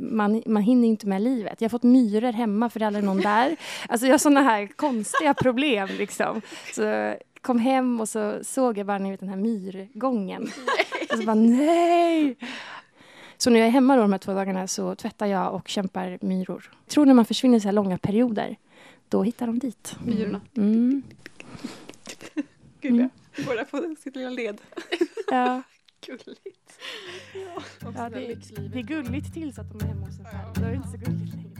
man, man hinner inte med livet. Jag har fått myror hemma för det är aldrig någon där. Alltså jag har såna här konstiga problem liksom. Så kom hem och så såg jag bara ni vet, den här myrgången. Och så bara nej! Så när jag är hemma då de här två dagarna så tvättar jag och kämpar myror. Jag tror när man försvinner så här långa perioder, då hittar de dit. Myrorna. Mm. Gulliga. Båda på sitt lilla led. Ja. Gulligt. Ja, det, det är gulligt tills att de är hemma hos en själv. Då är det inte så gulligt längre.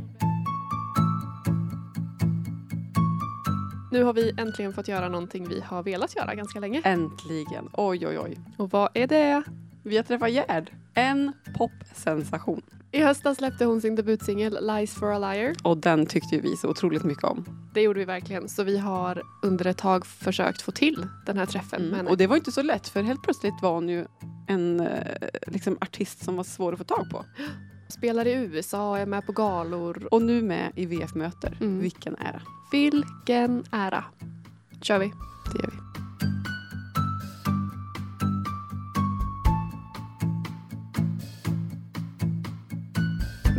Nu har vi äntligen fått göra någonting vi har velat göra ganska länge. Äntligen. Oj, oj, oj. Och vad är det? Vi har träffat Gerd. En popsensation. I höstas släppte hon sin debutsingel Lies for a liar. Och den tyckte ju vi så otroligt mycket om. Det gjorde vi verkligen. Så vi har under ett tag försökt få till den här träffen henne. Och det var inte så lätt för helt plötsligt var hon ju en eh, liksom, artist som var svår att få tag på. Spelar i USA, är med på galor. Och nu med i VF-möter. Mm. Vilken ära. Vilken ära. Kör vi. Det gör vi.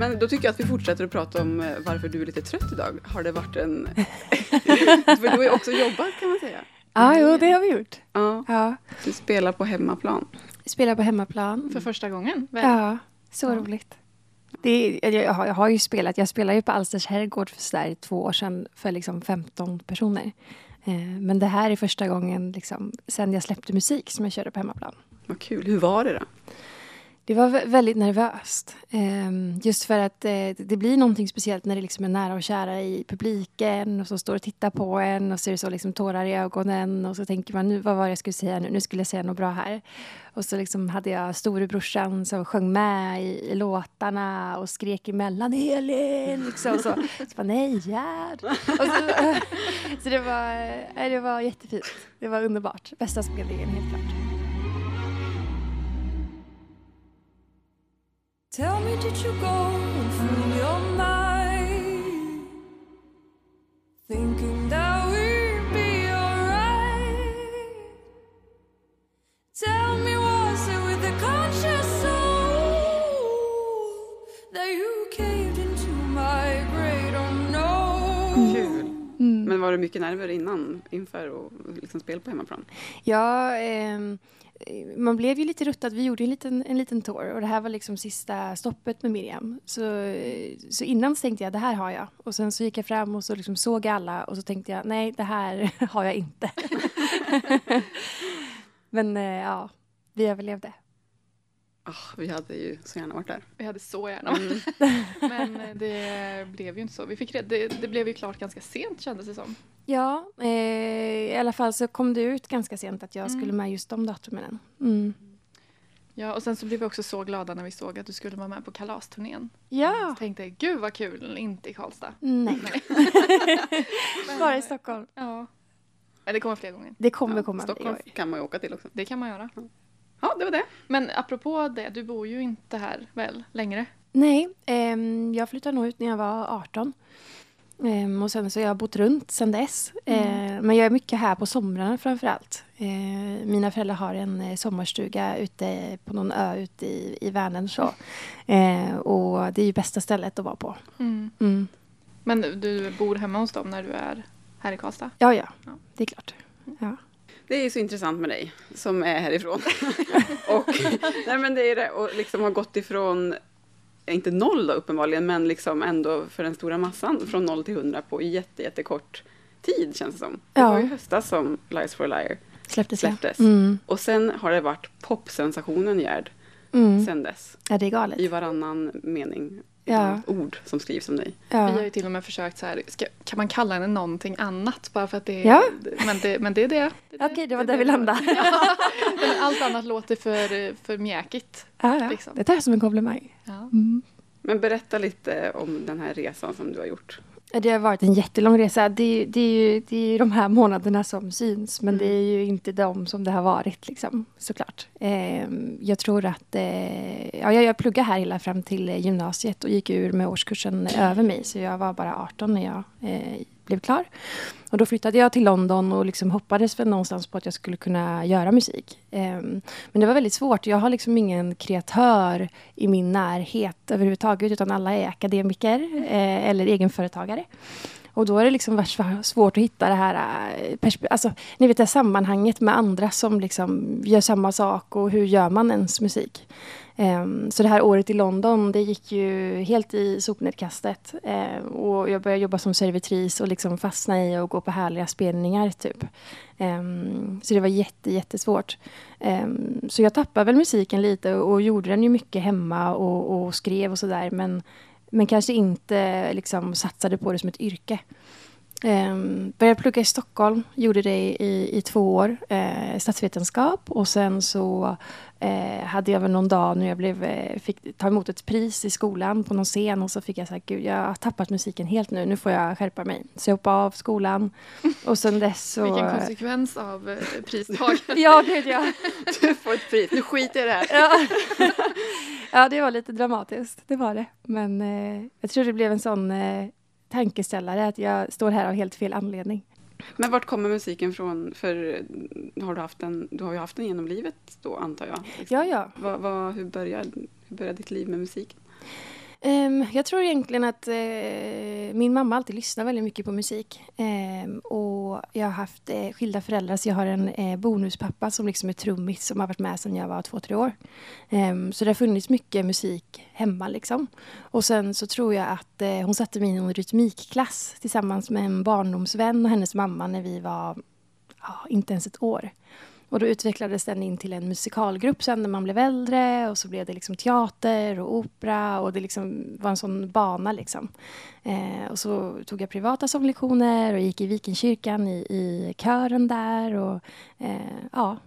Men då tycker jag att vi fortsätter att prata om eh, varför du är lite trött idag. Har det varit en... för du har ju också jobbat kan man säga. Ja, jo, det har vi gjort. Ja, Ja. du spelar på hemmaplan. Spelar på hemmaplan. För första gången. väl? Ja, så Ja. roligt. Det är, jag, har, jag har ju spelat, jag spelade ju på Alsters herrgård för sådär två år sedan för liksom 15 personer. Eh, men det här är första gången liksom, sen jag släppte musik som jag körde på hemmaplan. Vad kul. Hur var det då? Det var väldigt nervöst. Ehm, just för att eh, det blir någonting speciellt när det liksom är nära och kära i publiken och så står och tittar på en och så är det så liksom tårar i ögonen och så tänker man nu vad var det jag skulle säga nu? Nu skulle jag säga något bra här. Och så liksom hade jag storebrorsan som sjöng med i, i låtarna och skrek emellan Elin! Liksom, så så bara, nej Gerd! Så, så det var, eh, det var jättefint. Det var underbart. Bästa spelningen helt klart. Tell me, did you go through your mind? Thinking that we'd be alright. Tell me, was it with a conscious soul that you caved into my great unknown? Kul. Mm. Men var det mycket nerver innan, inför att liksom spela på hemmaplan? Ja, ehm, man blev ju lite ruttad. Vi gjorde en liten, en liten tour och det här var liksom sista stoppet med Miriam. Så, så innan så tänkte jag det här har jag. Och sen så gick jag fram och så liksom såg alla och så tänkte jag nej, det här har jag inte. Men eh, ja, vi överlevde. Ah, vi hade ju så gärna varit där. Vi hade så gärna Mm. Men eh, det blev ju inte så. Vi fick red- det, det blev ju klart ganska sent kändes det som. Ja, eh, i alla fall så kom det ut ganska sent att jag Mm. skulle med just de datumen. Mm. Ja, och sen så blev vi också så glada när vi såg att du skulle vara med på kalasturnén. Ja, Så tänkte gud vad kul, inte i Karlstad. nej. Bara i Stockholm. Ja. Men det kommer fler gånger. Det kommer Ja, komma fler Stockholm gånger. kan man ju åka till också. Det kan man göra. Ja, det var det. Men apropå det, du bor ju inte här väl längre? Nej, ehm, jag flyttade nog ut när jag var 18. Ehm, och sen så har jag bott runt sen dess. Ehm, men jag är mycket här på somrarna framför allt. Ehm, mina föräldrar har en eh, sommarstuga ute på någon ö ute i, i Vänern. Så. Ehm, och det är ju bästa stället att vara på. Mm. Men du bor hemma hos dem när du är här i Karlstad? Ja, ja, Ja. det är klart. Ja. Det är så intressant med dig som är härifrån. och, nej men det är det, och liksom har gått ifrån, inte noll då uppenbarligen, men liksom ändå för den stora massan från noll till hundra på jätte, jättekort tid känns det som. Det Ja. var ju höstas som Lies for a Liar Släpptes, ja. släpptes. Mm. Och sen har det varit popsensationen Gerd Mm. sen dess. Ja, det är galet. I varannan mening, Ja. ord som skrivs om dig. Vi har Ja. ju till och med försökt så här, ska, kan man kalla henne någonting annat bara för att det är... Ja. Men, det, men det är det. det, Okej, det var är där vi landade. Ja. Allt annat låter för, för mjäkigt. Ja, ja. liksom. Det tar jag som en komplimang. Ja. Mm. Men berätta lite om den här resan som du har gjort. Det har varit en jättelång resa. Det är, det är ju det är ju de här månaderna som syns, men Mm. det är ju inte de som det har varit, liksom, såklart. Eh, jag tror att... Eh, ja, jag, jag pluggade här hela fram till eh, gymnasiet och gick ur med årskursen över mig, så jag var bara 18 när jag eh, blev klar. Och då flyttade jag till London och liksom hoppades väl någonstans på att jag skulle kunna göra musik. Ehm, men det var väldigt svårt. Jag har liksom ingen kreatör i min närhet överhuvudtaget utan alla är akademiker eh, eller egenföretagare. Och då är det liksom svårt att hitta det här, eh, alltså, ni vet det sammanhanget med andra som liksom gör samma sak och hur gör man ens musik? Ehm, så det här året i London, det gick ju helt i sopnedkastet. Ehm, och jag började jobba som servitris och liksom fastna i att gå på härliga spelningar typ. Ehm, så det var jätte, jättesvårt. Så jag tappade väl musiken lite och, och gjorde den ju mycket hemma och, och skrev och sådär. Men, men kanske inte liksom satsade på det som ett yrke. Um, började plugga i Stockholm, gjorde det i, i två år, eh, statsvetenskap. Och sen så eh, hade jag väl någon dag när jag blev, eh, fick ta emot ett pris i skolan på någon scen och så fick jag säga gud jag har tappat musiken helt nu, nu får jag skärpa mig. Så jag hoppade av skolan och sen dess så... Vilken konsekvens av eh, pristagandet. Ja, gud ja. Du får ett pris, nu skiter jag i det här. ja. ja, det var lite dramatiskt, det var det. Men eh, jag tror det blev en sån eh, tankeställare att jag står här av helt fel anledning. Men vart kommer musiken från? För har du, haft den, du har ju haft den genom livet då antar jag. Liksom. Ja, ja. Vad, vad, hur, började, hur började ditt liv med musik? Um, jag tror egentligen att uh, min mamma alltid lyssnar väldigt mycket på musik. Um, och jag har haft uh, skilda föräldrar, så jag har en uh, bonuspappa som liksom är trummis som har varit med sedan jag var två, tre år. Um, så det har funnits mycket musik hemma liksom. Och sen så tror jag att hon satte mig i en rytmikklass tillsammans med en barndomsvän och hennes mamma när vi var inte ens ett år. Och då utvecklades den in till en musikalgrupp sen när man blev äldre och så blev det liksom teater och opera och det liksom var en sån bana liksom. Eh, och så tog jag privata sånglektioner och gick i Vikenkyrkan i, i kören där och eh, ja.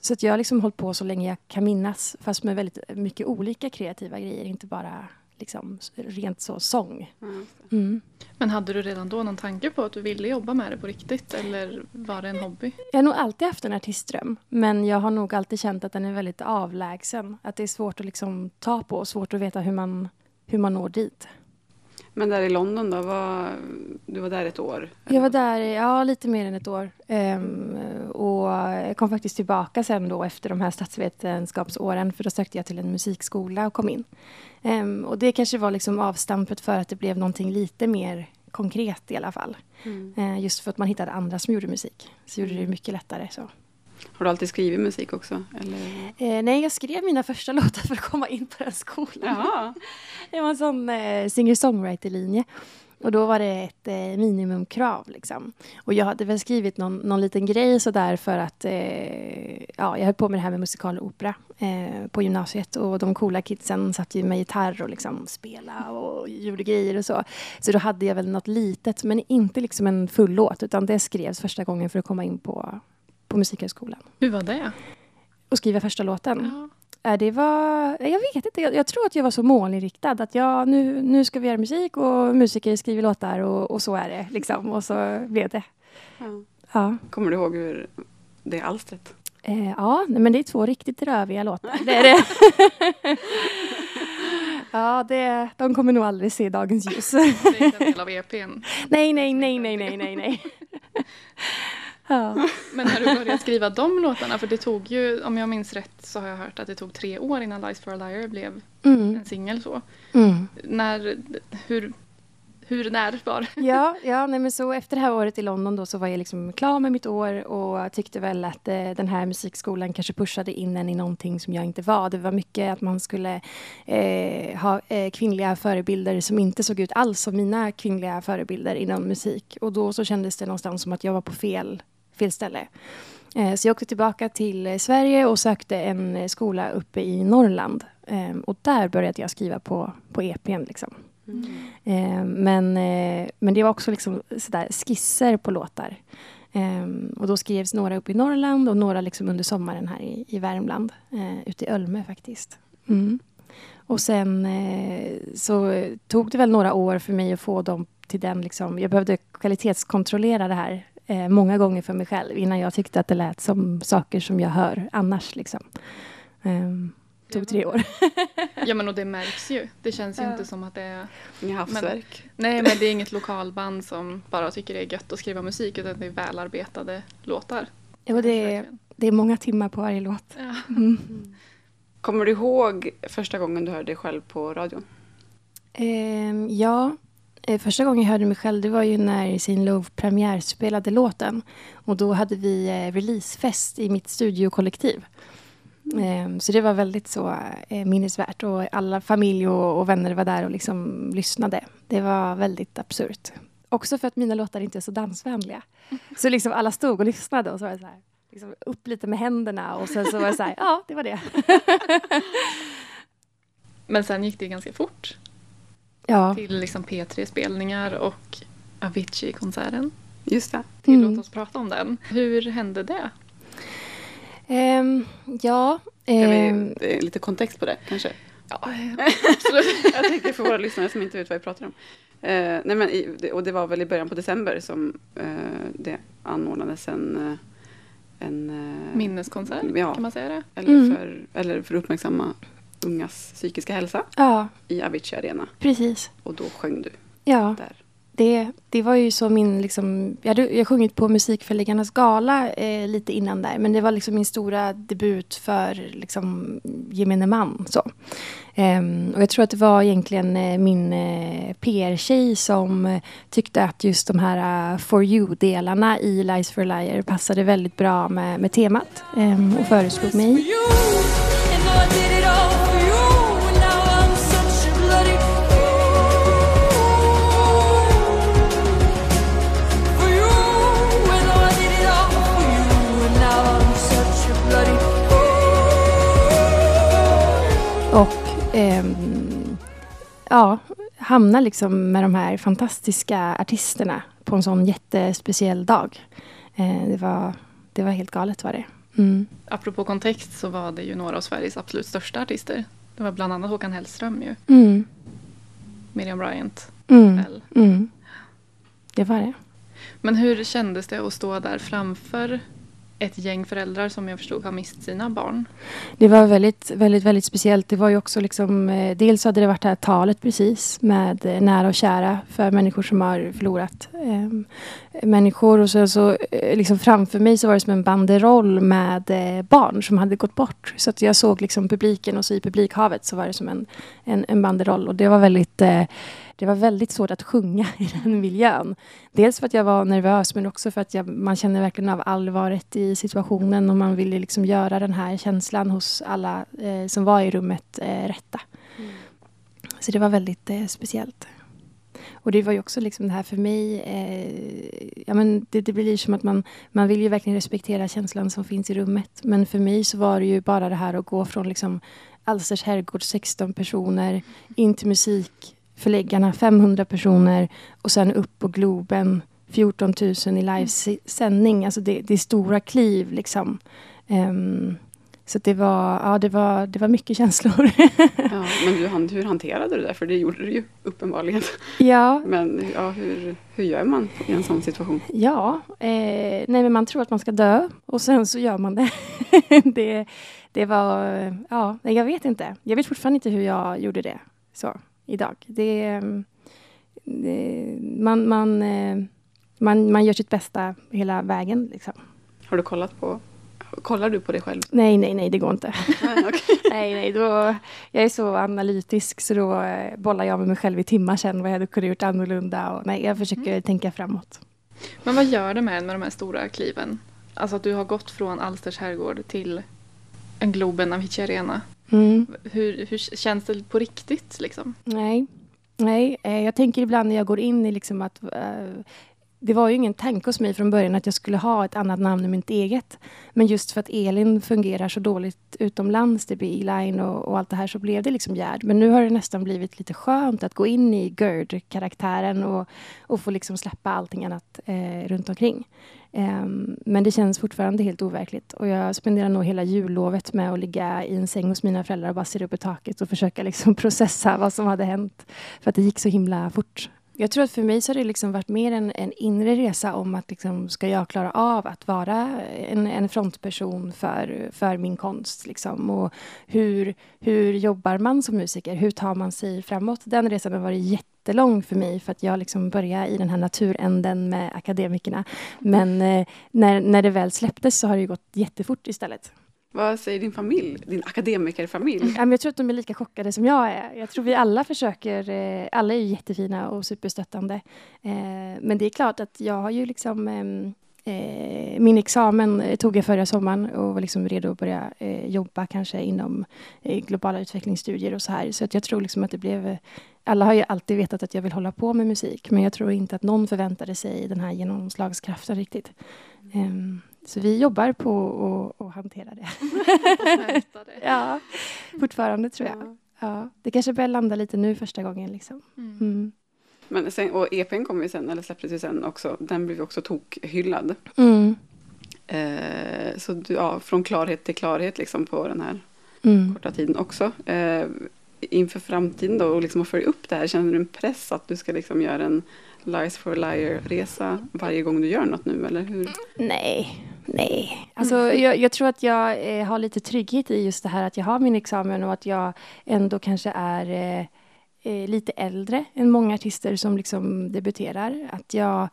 Så att jag har liksom hållit på så länge jag kan minnas fast med väldigt mycket olika kreativa grejer, inte bara liksom rent så sång. Det. Mm. Men hade du redan då någon tanke på att du ville jobba med det på riktigt eller var det en hobby? Jag har nog alltid haft en artistdröm, men jag har nog alltid känt att den är väldigt avlägsen. Att det är svårt att liksom ta på och svårt att veta hur man, hur man når dit. Men där i London då, var, du var där ett år? Jag var där ja, lite mer än ett år. Ehm, och jag kom faktiskt tillbaka sen då efter de här statsvetenskapsåren för då sökte jag till en musikskola och kom in. Ehm, och det kanske var liksom avstampet för att det blev någonting lite mer konkret i alla fall. Mm. Ehm, just för att man hittade andra som gjorde musik. Så gjorde det mycket lättare. Så. Har du alltid skrivit musik också? Eh, nej, jag skrev mina första låtar för att komma in på den skolan. Det var en sån eh, singer-songwriter-linje. Och då var det ett eh, minimumkrav. Liksom. Och jag hade väl skrivit någon, någon liten grej sådär för att eh, ja, jag höll på med det här med musikal och opera eh, på gymnasiet. Och de coola kidsen satt ju med gitarr och liksom spela och gjorde grejer och så. Så då hade jag väl något litet, men inte liksom en full låt. Utan det skrevs första gången för att komma in på, på Musikhögskolan. Hur var det? Och skriva första låten. Ja. Ja, det var, jag vet inte, jag, jag tror att jag var så målinriktad. Att jag, nu, nu ska vi göra musik och musiker skriver låtar och, och så är det. Liksom. Och så blev det. Ja. Ja, Kommer du ihåg hur det alstret? eh, ja men det är två riktigt röviga låtar. Det är det. ja, det, de kommer nog aldrig se dagens ljus. Det är inte en del av EPn. nej, nej, nej, nej, nej, nej, nej. Ja. Men när du började skriva de låtarna, för det tog ju, om jag minns rätt så har jag hört att det tog tre år innan Lies for a Liar blev Mm, en singel så. mm. När, hur, hur, när var? Ja, ja nej, men så efter det här året i London då så var jag liksom klar med mitt år och tyckte väl att eh, den här musikskolan kanske pushade in en i någonting som jag inte var. Det var mycket att man skulle eh, ha eh, kvinnliga förebilder som inte såg ut alls som mina kvinnliga förebilder inom musik. Och då så kändes det någonstans som att jag var på fel, fel ställe. Eh, så jag åkte tillbaka till eh, Sverige och sökte en eh, skola uppe i Norrland. Eh, och där började jag skriva på, på EPn liksom. Eh, men, eh, men det var också liksom sådär skisser på låtar. Eh, och då skrevs några upp i Norrland och några liksom under sommaren här i, i Värmland. Ute i Ölme faktiskt. Mm. Och sen så tog det väl några år för mig att få dem till den liksom, jag behövde kvalitetskontrollera det här eh, många gånger för mig själv innan jag tyckte att det lät som saker som jag hör annars liksom. Ehm, tog tre år. Ja men och det märks ju. Det känns ju Ja. inte som att det är Inga havsverk. Nej men det är inget lokalband som bara tycker det är gött att skriva musik utan det är välarbetade låtar. Jo, det, är, det är många timmar på varje låt. Ja. Mm. Kommer du ihåg första gången du hörde dig själv på radion? Ehm, ja, eh, Eh, första gången jag hörde mig själv det var ju när Sin Love premiärspelade låten. Och då hade vi eh, releasefest i mitt studiokollektiv. Ehm, så det var väldigt så eh, minnesvärt och alla familj och, och vänner var där och liksom lyssnade. Det var väldigt absurt. Också för att mina låtar inte är så dansvänliga. Så liksom alla stod och lyssnade och så var det så här, liksom upp lite med händerna och sen så var det så här, ja det var det. Men sen gick det ganska fort Ja. till liksom P3-spelningar och Avicii-konserten. Just det. Tillåt Mm. oss prata om den. Hur hände det? Ehm, ja. Ehm, vi, är lite kontext på det kanske? Ja, absolut. Jag tänker för våra lyssnare som inte vet vad jag pratar om. Eh, nej men och det var väl i början på december som eh, det anordnades en... en eh, Minneskonsert, Ja. kan man säga det? eller, Mm. för, eller för att uppmärksamma ungas psykiska hälsa ja, i Avicii Arena. precis. Och då sjöng du Ja, där. det, det var ju så min... Liksom, jag hade jag sjungit på Musikförläggarnas gala eh, lite innan där. Men det var liksom min stora debut för liksom, gemene man. Så. Ehm, och jag tror att det var egentligen eh, min eh, PR-tjej som eh, tyckte att just de här uh, For You-delarna i Lies for Liar passade väldigt bra med, med temat. ehm, och föreslog For mig. Och ehm, ja, hamna liksom med de här fantastiska artisterna på en sån jättespeciell dag. Eh, det, var, det var helt galet var det. Mm. Apropå kontext så var det ju några av Sveriges absolut största artister. Det var bland annat Håkan Hellström ju. Mm. Miriam Bryant. Mm. Mm. Det var det. Men hur kändes det att stå där framför ett gäng föräldrar som jag förstod har mist sina barn? Det var väldigt, väldigt, väldigt speciellt. Det var ju också liksom, eh, dels hade det varit det här talet precis med eh, nära och kära för människor som har förlorat eh, människor. Och så, så eh, liksom framför mig så var det som en banderoll med eh, barn som hade gått bort. Så att jag såg liksom publiken och så i publikhavet så var det som en, en, en banderoll. Och det var väldigt eh, det var väldigt svårt att sjunga i den miljön. Dels för att jag var nervös men också för att jag, man känner verkligen av allvaret i situationen och man ville liksom göra den här känslan hos alla eh, som var i rummet eh, rätta. Så det var väldigt eh, speciellt. Och det var ju också liksom det här för mig, eh, ja men det, det blir som att man, man vill ju verkligen respektera känslan som finns i rummet. Men för mig så var det ju bara det här att gå från liksom Alsters herrgård 16 personer in till musikförläggarna 500 personer och sen upp på Globen 14 000 i livesändning. Alltså det, det är stora kliv liksom. Ehm, så det var, ja, det, var, det var mycket känslor. Ja, men du, hur hanterade du det? För det gjorde du ju uppenbarligen. ja, Men ja, hur, hur gör man i en sån situation? Ja, eh, nej men man tror att man ska dö och sen så gör man det. det, det var, ja, jag vet inte. Jag vet fortfarande inte hur jag gjorde det så idag. Det, det man, man, eh, man, man gör sitt bästa hela vägen liksom. Har du kollat på, kollar du på dig själv? Nej, nej, nej, det går inte. Nej, nej, nej, då, jag är så analytisk så då eh, bollar jag med mig själv i timmar sen vad jag hade kunnat gjort annorlunda. Och, nej, jag försöker tänka framåt. Men vad gör det med med de här stora kliven? Alltså att du har gått från Alsters herrgård till en Globen Avicii Arena. Mm. Hur, hur känns det på riktigt liksom? Nej, nej. Eh, jag tänker ibland när jag går in i liksom att eh, det var ju ingen tanke hos mig från början att jag skulle ha ett annat namn än mitt eget. Men just för att Elin fungerar så dåligt utomlands, typ det blir E-line och, och allt det här, så blev det liksom Gerd. Men nu har det nästan blivit lite skönt att gå in i Gerd-karaktären och, och få liksom släppa allting annat eh, runt omkring. Um, men det känns fortfarande helt overkligt. Och jag spenderar nog hela jullovet med att ligga i en säng hos mina föräldrar och bara se upp i taket och försöka liksom processa vad som hade hänt. För att det gick så himla fort. Jag tror att för mig så har det liksom varit mer en, en inre resa om att liksom, ska jag klara av att vara en, en frontperson för, för min konst? Liksom? Och hur, hur jobbar man som musiker? Hur tar man sig framåt? Den resan har varit jättelång för mig för att jag liksom började i den här naturänden med akademikerna. Men eh, när, när det väl släpptes så har det ju gått jättefort istället. Vad säger din familj, din akademikerfamilj? Ja, jag tror att de är lika chockade som jag är. Jag tror vi alla försöker, eh, alla är jättefina och superstöttande. Eh, men det är klart att jag har ju liksom ehm, eh, min examen tog jag förra sommaren och var liksom redo att börja jobba kanske inom globala utvecklingsstudier och så här. Så att jag tror liksom att det blev... Alla har ju alltid vetat att jag vill hålla på med musik men jag tror inte att någon förväntade sig den här genomslagskraften riktigt. Mm så vi jobbar på att hantera det. Ja, fortfarande tror jag. Ja. Ja, det kanske börjar landa lite nu första gången. Liksom. Mm. Mm. Men sen, och EPn kom ju sen, eller släpptes ju sen också. Den blev ju också tokhyllad. Mm. Eh, så du, ja, från klarhet till klarhet liksom på den här Mm. korta tiden också. Eh, inför framtiden då och liksom att följa upp det här, känner du en press att du ska liksom göra en Lies for a Liar-resa varje gång du gör något nu, eller hur? Nej, nej. Alltså, jag, jag tror att jag eh, har lite trygghet i just det här att jag har min examen och att jag ändå kanske är eh, eh, lite äldre än många artister som liksom debuterar. Att jag...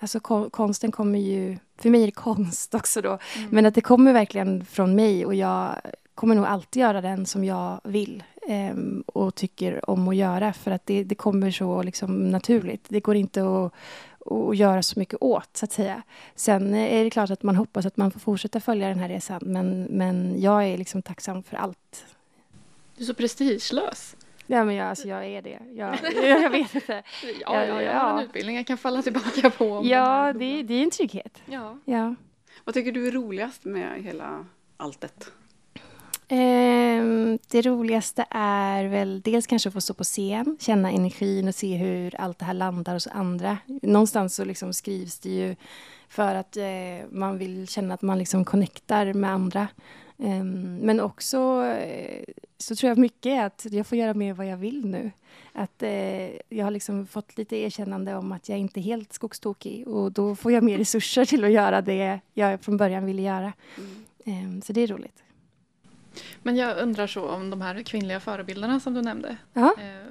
Alltså kon- konsten kommer ju... För mig är det konst också då. Men att det kommer verkligen från mig och jag kommer nog alltid göra den som jag vill ehm, och tycker om att göra för att det, det kommer så liksom naturligt. Det går inte att, att göra så mycket åt, så att säga. Sen är det klart att man hoppas att man får fortsätta följa den här resan men, men jag är liksom tacksam för allt. Du är så prestigelös. Ja, men jag, alltså, jag är det. Jag, jag vet inte. Ja, Ja, ja, jag ja. har en utbildning jag kan falla tillbaka på. Ja, det, det är en trygghet. Ja. Ja. Vad tycker du är roligast med hela alltet? Ehm, det roligaste är väl dels kanske att få stå på scen, känna energin och se hur allt det här landar hos andra. Någonstans så liksom skrivs det ju för att eh, man vill känna att man liksom connectar med andra. Ehm, men också eh, så tror jag mycket är att jag får göra mer vad jag vill nu. Att eh, jag har liksom fått lite erkännande om att jag inte är helt skogstokig och då får jag mer resurser till att göra det jag från början ville göra. Ehm, så det är roligt. Men jag undrar så om de här kvinnliga förebilderna som du nämnde. Ja, Eh,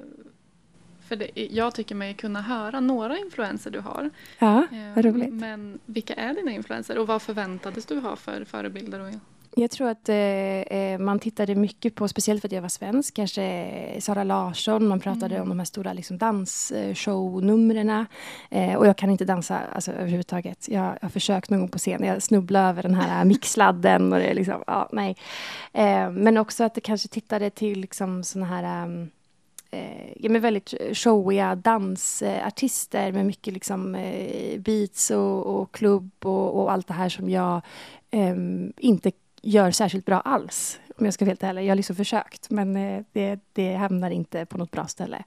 För det, jag tycker mig kunna höra några influenser du har. ja Eh, vad roligt. Men vilka är dina influenser och vad förväntades du ha för förebilder? Och, Jag tror att eh, eh, man tittade mycket på, speciellt för att jag var svensk, kanske Sara Larsson. Man pratade om de här stora liksom, dansshownumren. Eh, och jag kan inte dansa alltså, överhuvudtaget. Jag jag har försökt någon gång på scen. Jag snubblade över den här mixladden. Och det liksom, ja, nej. Eh, men också att det kanske tittade till liksom, såna här um, ja, men väldigt showiga dansartister med mycket liksom, eh, beats och, och klubb och, och allt det här som jag ehm, inte gör särskilt bra alls. Om jag ska vara helt ärlig. Jag har liksom försökt, men eh, det, det hamnar inte på något bra ställe.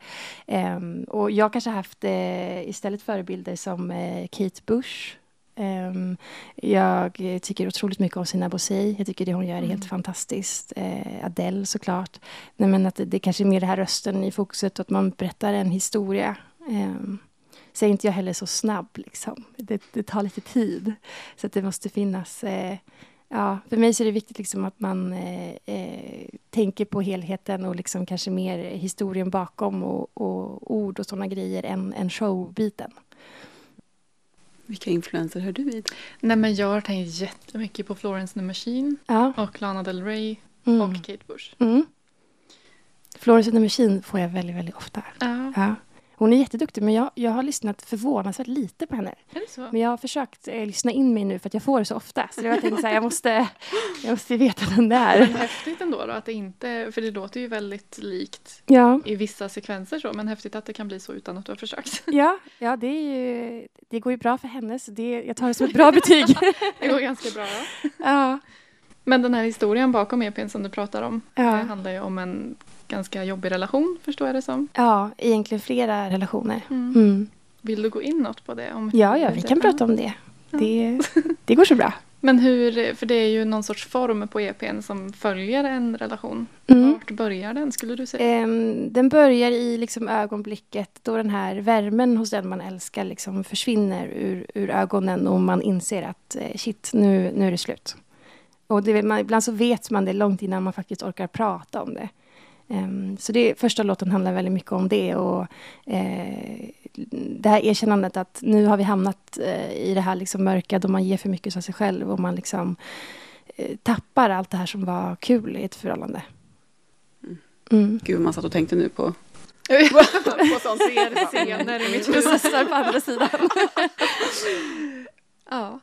Ehm, och jag kanske haft eh, istället förebilder som eh, Kate Bush. Ehm, jag tycker otroligt mycket om Sina Bosei. Jag tycker det hon gör är helt fantastiskt. Eh, Adele såklart. Nej, men att det, det kanske är mer det här rösten i fokuset att man berättar en historia. Um, så är inte jag heller så snabb. Liksom. Det, det tar lite tid. Så det måste finnas... Eh, ja, för mig så är det viktigt liksom att man eh, eh, tänker på helheten och liksom kanske mer historien bakom och, och ord och såna grejer än, än showbiten. Vilka influenser hör du vid? Nej, men jag har tänkt jättemycket på Florence and the Machine Ja. och Lana Del Rey Mm. och Kate Bush. Mm. Florence and the Machine får jag väldigt, väldigt ofta. Ja, Ja. Hon är jätteduktig, men jag, jag har lyssnat förvånansvärt lite på henne. Men jag har försökt eh, lyssna in mig nu för att jag får det så ofta. Så jag tänkte så här, jag måste, jag måste veta vem det Men är. häftigt ändå då att det inte, för det låter ju väldigt likt Ja, i vissa sekvenser så, men häftigt att det kan bli så utan att du har försökt. ja, ja det, ju, det går ju bra för henne, så det, jag tar det som ett bra betyg. Det går ganska bra. Ja. Ja, Men den här historien bakom EPn som du pratar om, Ja. det handlar ju om en ganska jobbig relation, förstår jag det som. ja, egentligen flera relationer. Mm. Mm. Vill du gå in något på det? Om Ja, ja, vi kan prata om det. Det, det går så bra. Men hur, för det är ju någon sorts form på EPn som följer en relation. Mm. Vart börjar den skulle du säga? Ehm, den börjar i liksom ögonblicket då den här värmen hos den man älskar liksom försvinner ur, ur ögonen och man inser att eh, shit, nu, nu är det slut. Och det, man, ibland så vet man det långt innan man faktiskt orkar prata om det. Ehm, så det, första låten handlar väldigt mycket om det och eh, det här erkännandet att nu har vi hamnat eh, i det här liksom mörka då man ger för mycket av sig själv och man liksom eh, tappar allt det här som var kul i ett förhållande. Mm. Gud, man satt och tänkte nu på... på sån scener i mitt huvud. Processar på andra sidan. Ja,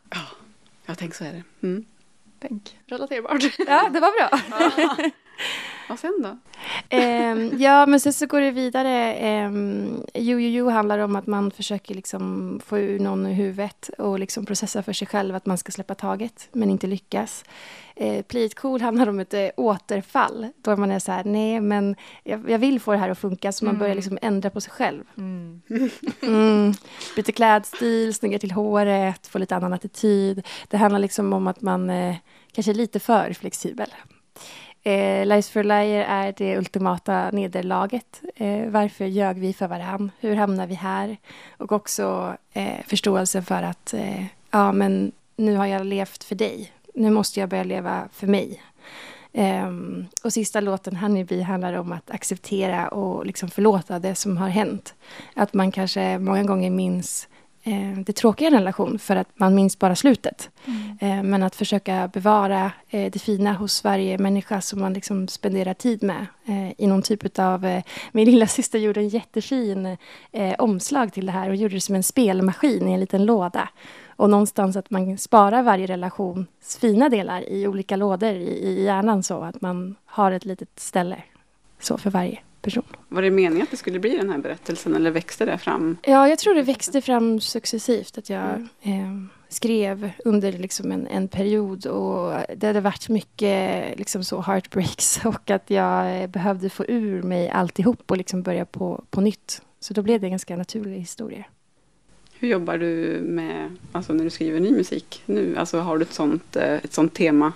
Jag tänker så är det. Mm. tänk. Relaterbart. Ja, det var bra. Vad sen då? Ehm, ja, men sen så går det vidare. Um, jo, jo, jo handlar om att man försöker liksom få ur någon ur huvudet och liksom processa för sig själv att man ska släppa taget, men inte lyckas. Uh, Play it cool handlar om ett eh, återfall, då man är så här, nej, men jag, jag vill få det här att funka, så man börjar liksom ändra på sig själv. Mm. Mm. Byter klädstil, snyggar till håret, får lite annan attityd. Det handlar liksom om att man eh, kanske är lite för flexibel. Eh, Lies for a Liar är det ultimata nederlaget. Eh, varför ljög vi för varann? Hur hamnar vi här? Och också eh, förståelsen för att eh, ja, men nu har jag levt för dig. Nu måste jag börja leva för mig. Ehm, och sista låten, Honeybee, handlar om att acceptera och liksom förlåta det som har hänt. Att man kanske många gånger minns eh, det tråkiga i en relation för att man minns bara slutet. Eh, men att försöka bevara eh, det fina hos varje människa som man liksom spenderar tid med. Eh, I någon typ av... Eh, min lilla syster gjorde en jättefin eh, omslag till det här och gjorde det som en spelmaskin i en liten låda. Och någonstans att man sparar varje relations fina delar i olika lådor i, i hjärnan så att man har ett litet ställe så för varje person. Var det meningen att det skulle bli den här berättelsen eller växte det fram? Ja, jag tror det växte fram successivt. Att jag eh, skrev under liksom en, en period och det hade varit mycket liksom så heartbreaks och att jag eh, behövde få ur mig alltihop och liksom börja på, på nytt. Så då blev det en ganska naturlig historia. Hur jobbar du med, alltså när du skriver ny musik nu? Alltså har du ett sånt, eh, ett sånt tema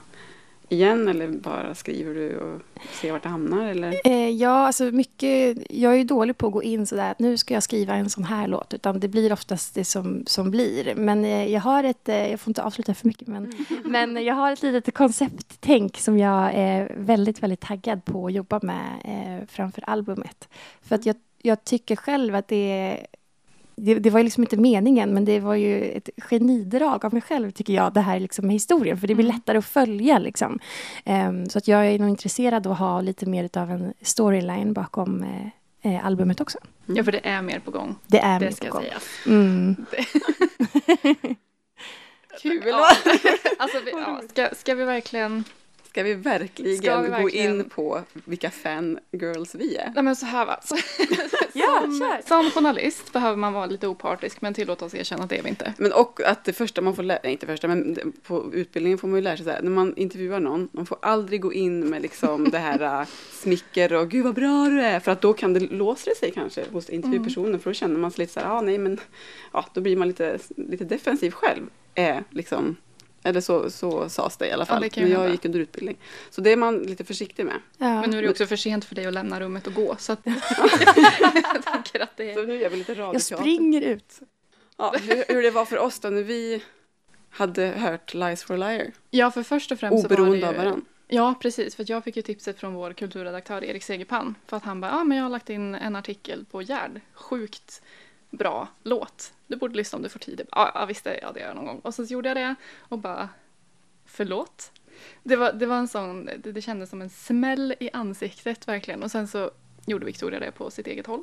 igen eller bara skriver du och ser vart det hamnar? Eller? Eh, ja, alltså mycket, jag är ju dålig på att gå in sådär att nu ska jag skriva en sån här låt. Utan det blir oftast det som, som blir. Men eh, jag har ett, eh, jag får inte avsluta för mycket, men, men jag har ett litet koncepttänk som jag är väldigt, väldigt taggad på att jobba med eh, framför albumet. För att jag, jag tycker själv att det är det, det var ju liksom inte meningen, men det var ju ett genidrag av mig själv, tycker jag, det här liksom med historien. För det blir lättare att följa. Liksom. Ehm, så att jag är nog intresserad av att ha lite mer av en storyline bakom eh, albumet också. Ja, för det är mer på gång. Det är Det mitt ska på gång. sägas. Mm. Kul! Ja. Alltså, vi, ja, ska, ska vi verkligen... Ska vi verkligen Ska vi gå verkligen- in på vilka fangirls vi är? Nej men så här va. Så, Ja, som, som journalist behöver man vara lite opartisk men tillåta oss erkänna att det är vi inte. Men och att det första man får lära, nej inte första, men på utbildningen får man ju lära sig så här, när man intervjuar någon, man får aldrig gå in med liksom det här äh, smicker och gud vad bra du är, för att då kan det låsa sig kanske hos intervjupersonen, för då känner man sig lite så här, ja ah, nej men, ja då blir man lite, lite defensiv själv, är liksom, eller så, så sades det i alla Ja, fall, ju men jag hända. gick under utbildning. Så det är man lite försiktig med. Ja. Men nu är det också för sent för dig att lämna rummet och gå. Så att jag tänker att det Så är... nu gör vi lite jag radioteater. springer ut. Ja, hur, hur det var för oss då när vi hade hört Lies for a Liar, Ja, för först och främst så var oberoende det av ju... varandra. Ja, precis. För att jag fick ju tipset från vår kulturredaktör Erik Segerpann. För att han bara, ja men jag har lagt in en artikel på Gerd. Sjukt bra låt. Du borde lyssna om du får tid. Ja, visst, det- ja, det gör jag någon gång. Och så gjorde jag det och bara, förlåt? Det var, det var en sån, det, det kändes som en smäll i ansiktet verkligen. Och sen så gjorde Victoria det på sitt eget håll.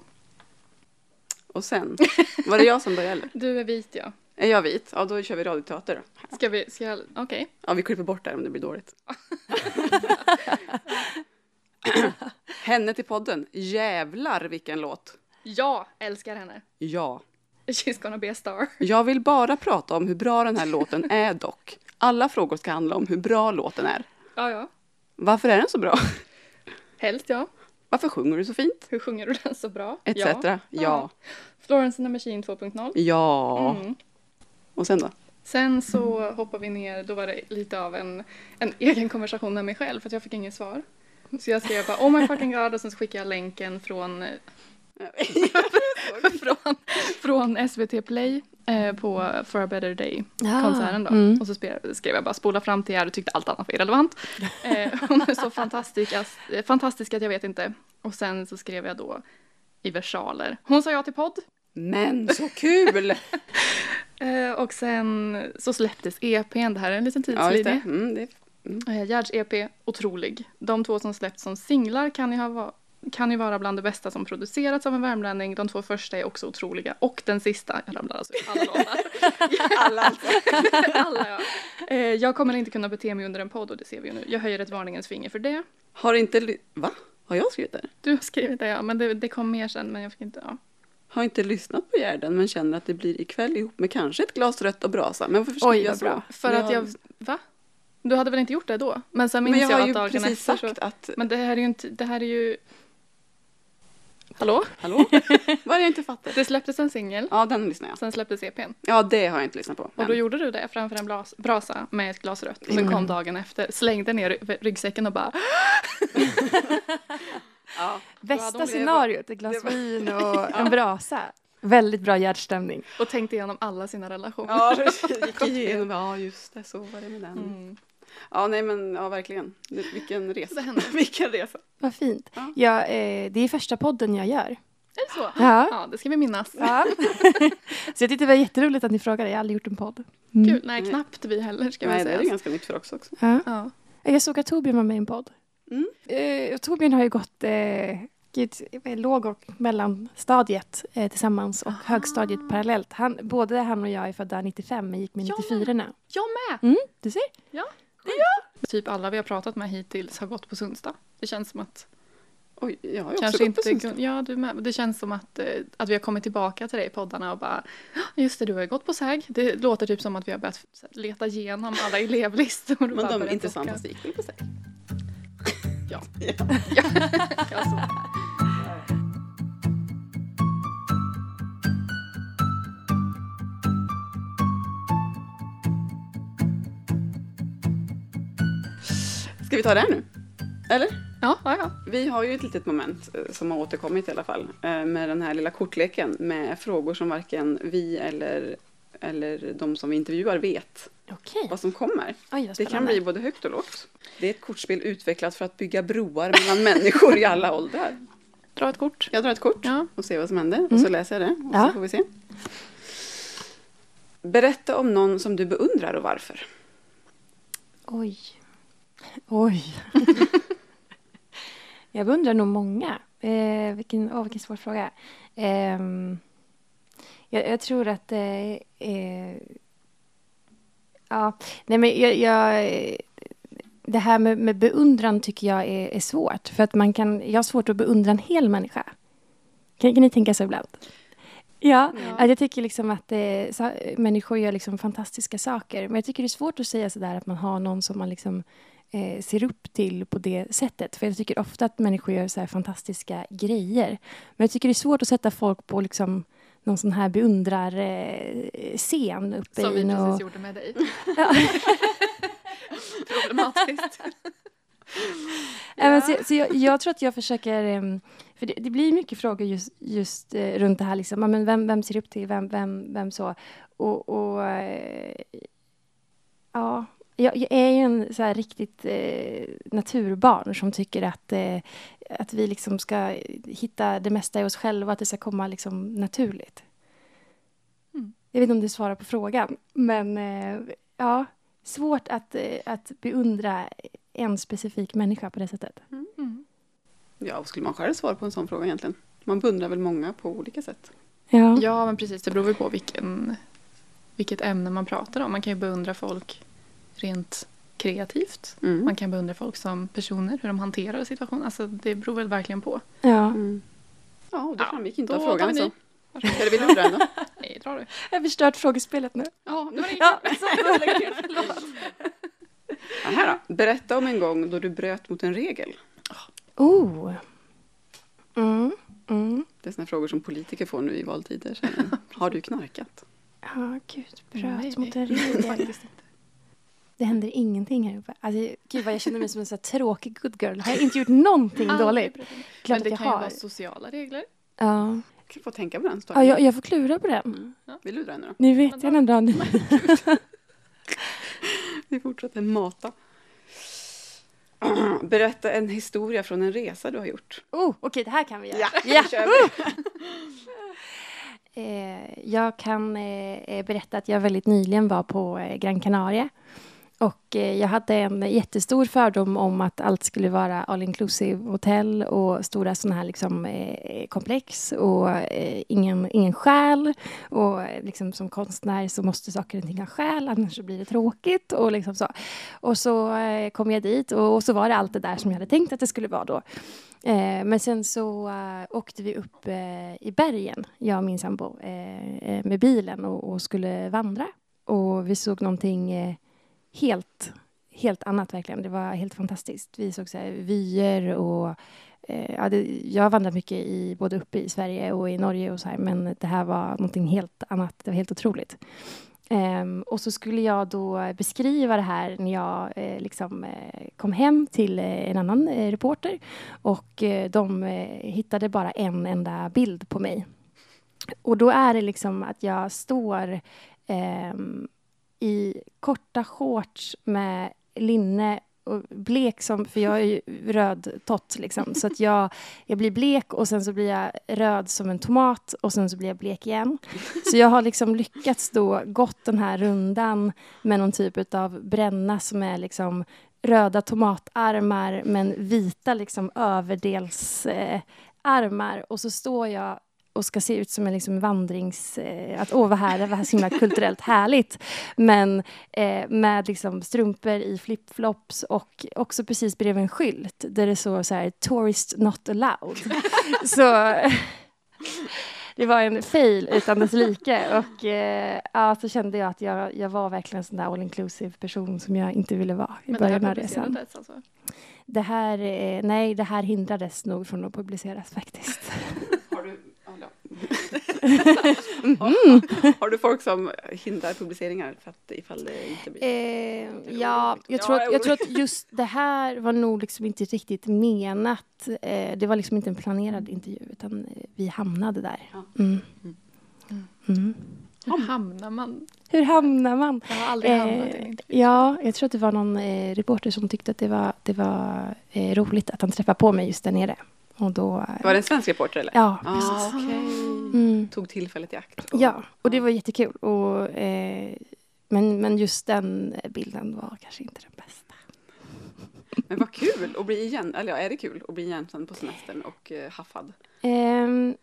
Och sen, var det jag som började eller? Du är vit ja. Är jag vit? Ja, då kör vi radioteater då. Ska vi, ska jag, okej. Ja, vi klipper bort det här om det blir dåligt. Henne till podden. Jävlar vilken låt. Jag älskar henne. Ja. She's gonna be a star. Jag vill bara prata om hur bra den här låten är dock. Alla frågor ska handla om hur bra låten är. Ja, ja. Varför är den så bra? Helst ja. Varför sjunger du så fint? Hur sjunger du den så bra? Etc. Ja. Ja. Ja. Florence and the Machine 2.0. Ja. Mm. Och sen då? Sen så hoppar vi ner, då var det lite av en, en egen konversation med mig själv för att jag fick inget svar. Så jag skrev bara oh my fucking god och sen skickade jag länken från, från, från SVT Play eh, på For a better day konserten då. Mm. Och så skrev jag bara spola fram till här och tyckte allt annat var irrelevant. Eh, hon är så fantastisk, ass- eh, fantastisk att jag vet inte. Och sen så skrev jag då i versaler. Hon sa ja till podd. Men så kul! Eh, och sen så släpptes EPn, det här är en liten ja, tidslinje. Mm, det. Eh, Gerds EP, otrolig. De två som släppts som singlar kan ju, ha kan ju vara bland det bästa som producerats av en värmlänning. De två första är också otroliga. Och den sista, jag rabblar alltså alla låtar. Alla alltså. alla, ja. eh, jag kommer inte kunna bete mig under en podd och det ser vi ju nu. Jag höjer ett varningens finger för det. Har inte... Va? Har jag skrivit det? Du har skrivit det ja, men det, det kom mer sen men jag fick inte, ja. Har inte lyssnat på Gärden men känner att det blir ikväll ihop med kanske ett glas rött och brasa. Men varför Oj, skriver jag så? bra. För Men att jag, va? Du hade väl inte gjort det då? Men sen minns Men jag jag, har att ju dagen precis efter sagt så... att... Men det här är ju inte, det här är ju... Hallå? Hallå? Vad är det jag inte fattar? Det släpptes en singel, Ja, den lyssnar jag. sen släpptes EPn. Ja, det har jag inte lyssnat på. Och då Men. gjorde du det framför en blas, brasa med ett glas rött. Och sen kom dagen efter, slängde ner ry- ryggsäcken och bara Ja. Bästa scenariot, ett glas vin och en brasa. Väldigt bra hjärtstämning. och tänkte igenom alla sina relationer. Ja, precis. Gick igenom. Ja, just det. Så var det med den. Mm. Ja, nej men ja, verkligen. Vilken resa. Vilken resa. Vad fint. Ja. Ja, eh, det är första podden jag gör. Är det så? Ja. Ja, det ska vi minnas. Ja. Så jag tyckte det var jätteroligt att ni frågade. Jag har aldrig gjort en podd. Mm. Kul. Nej, knappt vi heller ska Nej, vi det är säga. ganska nytt för oss också. Ja. Ja. Jag såg att Torbjörn var med i en podd. Mm. Eh, Torbjörn har ju gått eh, gud, eh, låg och mellanstadiet eh, tillsammans och högstadiet parallellt. Han, både han och jag är födda 95 men gick med Jag 94 -orna. Jag med! Mm, du ser. Typ alla vi har pratat med hittills har gått på Sundsta. Det känns som att Oj, jag har ju också Kanske gått på inte, Sundsta. ja du med. Det känns som att, eh, att vi har kommit tillbaka till dig i poddarna och bara just det, du har ju gått på SÄG. Det låter typ som att vi har börjat leta igenom alla elevlistor. Men de intressantaste gick väl på sig. Ja. Ja. Ja, Ska vi ta det här nu? Eller? Ja, ja, ja. Vi har ju ett litet moment eh, som har återkommit i alla fall. eh, Med den här lilla kortleken med frågor som varken vi eller, eller de som vi intervjuar vet Okej. vad som kommer. Oj, Det kan bli både högt och lågt. Det är ett kortspel utvecklat för att bygga broar mellan människor i alla åldrar. Dra ett kort. Jag drar ett kort Ja. och ser vad som händer och så läser jag det och Ja. så får vi se. Berätta om någon som du beundrar och varför. Oj. Oj. jag beundrar nog många. Eh, vilken, åh, vilken svår fråga. Ehm, jag, jag tror att... Eh, eh, ja, nej men jag... jag det här med, med beundran tycker jag är, är svårt. För att man kan, jag har svårt att beundra en hel människa. Kan, kan ni tänka så ibland? Ja, Ja. jag tycker liksom att eh, så, människor gör liksom fantastiska saker. Men jag tycker det är svårt att säga sådär att man har någon som man liksom eh, ser upp till på det sättet. För jag tycker ofta att människor gör så här fantastiska grejer. Men jag tycker det är svårt att sätta folk på liksom någon sån här beundrar eh, uppe Som i vi precis något... gjorde med dig. Ja. Problematiskt. Ja. så, så jag, jag tror att jag försöker... För det, det blir mycket frågor just, just eh, runt det här. Liksom. Men vem, vem ser upp till vem, vem, vem så? Och... och eh, ja, jag, jag är ju en så här riktigt eh, naturbarn som tycker att, eh, att vi liksom ska hitta det mesta i oss själva, att det ska komma liksom naturligt. Mm. Jag vet inte om det svarar på frågan, men eh, ja, svårt att, eh, att beundra en specifik människa på det sättet. Mm. Ja, vad skulle man själv svara på en sån fråga egentligen? Man beundrar väl många på olika sätt. Ja. Ja, men precis. Det beror väl på vilken, vilket ämne man pratar om. Man kan ju beundra folk rent kreativt. Mm. Man kan beundra folk som personer, hur de hanterar situationen. Alltså, det beror väl verkligen på. ja. Mm. Ja, och det Ja, framgick inte då av frågan. vi Så. ny. Eller vill du dra ändå? Nej, dra du. Jag har förstört frågespelet nu. Ja, det var det. Ja. Ja, här då. Berätta om en gång då du bröt mot en regel. Oh. Mm. Mm. Det är såna frågor som politiker får nu i valtider. Har du knarkat? Ja, gud. Bröt Nej. mot en regel. Det händer ingenting här uppe. Alltså, gud vad jag känner mig som en så tråkig good girl. Har jag inte gjort någonting dåligt? Klart Men det kan ju har. vara sociala regler. Ja. Jag får tänka på den ja storyn. jag, jag får klura på den. Mm. Vill du dra nu då? Ni vet jag ändå. Ni. Vi fortsätter mata. Berätta en historia från en resa du har gjort. Oh, Okej, det här kan vi göra. Ja, Ja. nu kör vi. Eh, jag kan eh, berätta att jag väldigt nyligen var på eh, Gran Canaria. Och eh, jag hade en jättestor fördom om att allt skulle vara all inclusive hotell och stora sådana här liksom, eh, komplex och eh, ingen, ingen själ. Och eh, liksom, som konstnär så måste saker och ting ha själ, annars så blir det tråkigt. Och, liksom så. och så eh, kom jag dit och, och så var det allt det där som jag hade tänkt att det skulle vara då. Eh, men sen så eh, åkte vi upp eh, i bergen, jag och min sambo, eh, eh med bilen och, och skulle vandra. Och vi såg någonting eh, helt, helt annat verkligen. Det var helt fantastiskt. Vi såg så här, vyer och eh, ja, det, jag har vandrat mycket i, både uppe i Sverige och i Norge och så här, men det här var någonting helt annat. Det var helt otroligt. Um, och så skulle jag då beskriva det här när jag eh, liksom, eh, kom hem till eh, en annan eh, reporter. Och eh, de eh, hittade bara en enda bild på mig. Och då är det liksom att jag står ehm, i korta shorts med linne och blek som, för jag är ju röd tott liksom. Så att jag, jag blir blek och sen så blir jag röd som en tomat och sen så blir jag blek igen. Så jag har liksom lyckats då gått den här rundan med någon typ av bränna som är liksom röda tomatarmar men vita liksom överdelsarmar. Eh, och så står jag och ska se ut som en liksom vandrings... Eh, att åh, vad här, det var så himla kulturellt härligt. Men eh, med liksom strumpor i flipflops och också precis bredvid en skylt där det står så här “Tourist not allowed”. så det var en fail utan dess like. Och eh, ja, så kände jag att jag, jag var verkligen en sån där all inclusive person som jag inte ville vara i Men början av resan. alltså? Det här, eh, nej, det här hindrades nog från att publiceras faktiskt. Har du, ja, ja. har, har du folk som hindrar publiceringar för att ifall det inte blir... Eh, ja, jag Ja, tror, jag att, jag tror att just det här var nog liksom inte riktigt menat. Eh, det var liksom inte en planerad intervju, utan eh, vi hamnade där. Mm. Mm. Mm. Hur hamnar man? Hur hamnar man? Jag har aldrig hamnat i Eh, intervju. ja, jag tror att det var någon eh, reporter som tyckte att det var, det var eh, roligt att han träffade på mig just där nere. Och då... eh, Var det en svensk reporter eller? Ja, Ah, precis. okej. Mm. Tog tillfället i akt. Ja, och det var jättekul. Och, eh, men, men just den bilden var kanske inte den bästa. Men vad kul att bli igen, eller ja, är det kul att bli igenkänd på semestern och eh, haffad? Ehm,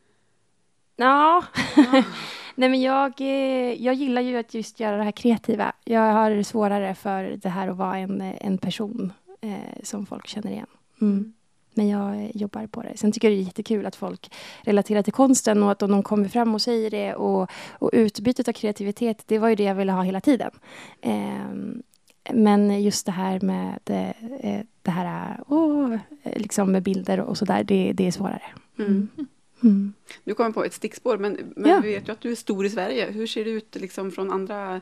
ja, nej men jag, eh, jag gillar ju att just göra det här kreativa. Jag har svårare för det här att vara en, en person eh, som folk känner igen. Mm. Men jag eh, jobbar på det. Sen tycker jag det är jättekul att folk relaterar till konsten och att de kommer fram och säger det. Och, och utbytet av kreativitet, det var ju det jag ville ha hela tiden. Ehm, men just det här med eh, det här eh, liksom med bilder och sådär, det, det är svårare. Mm. Mm. Nu kommer jag på ett stickspår, men, men Ja. vi vet ju att du är stor i Sverige. Hur ser det ut liksom från andra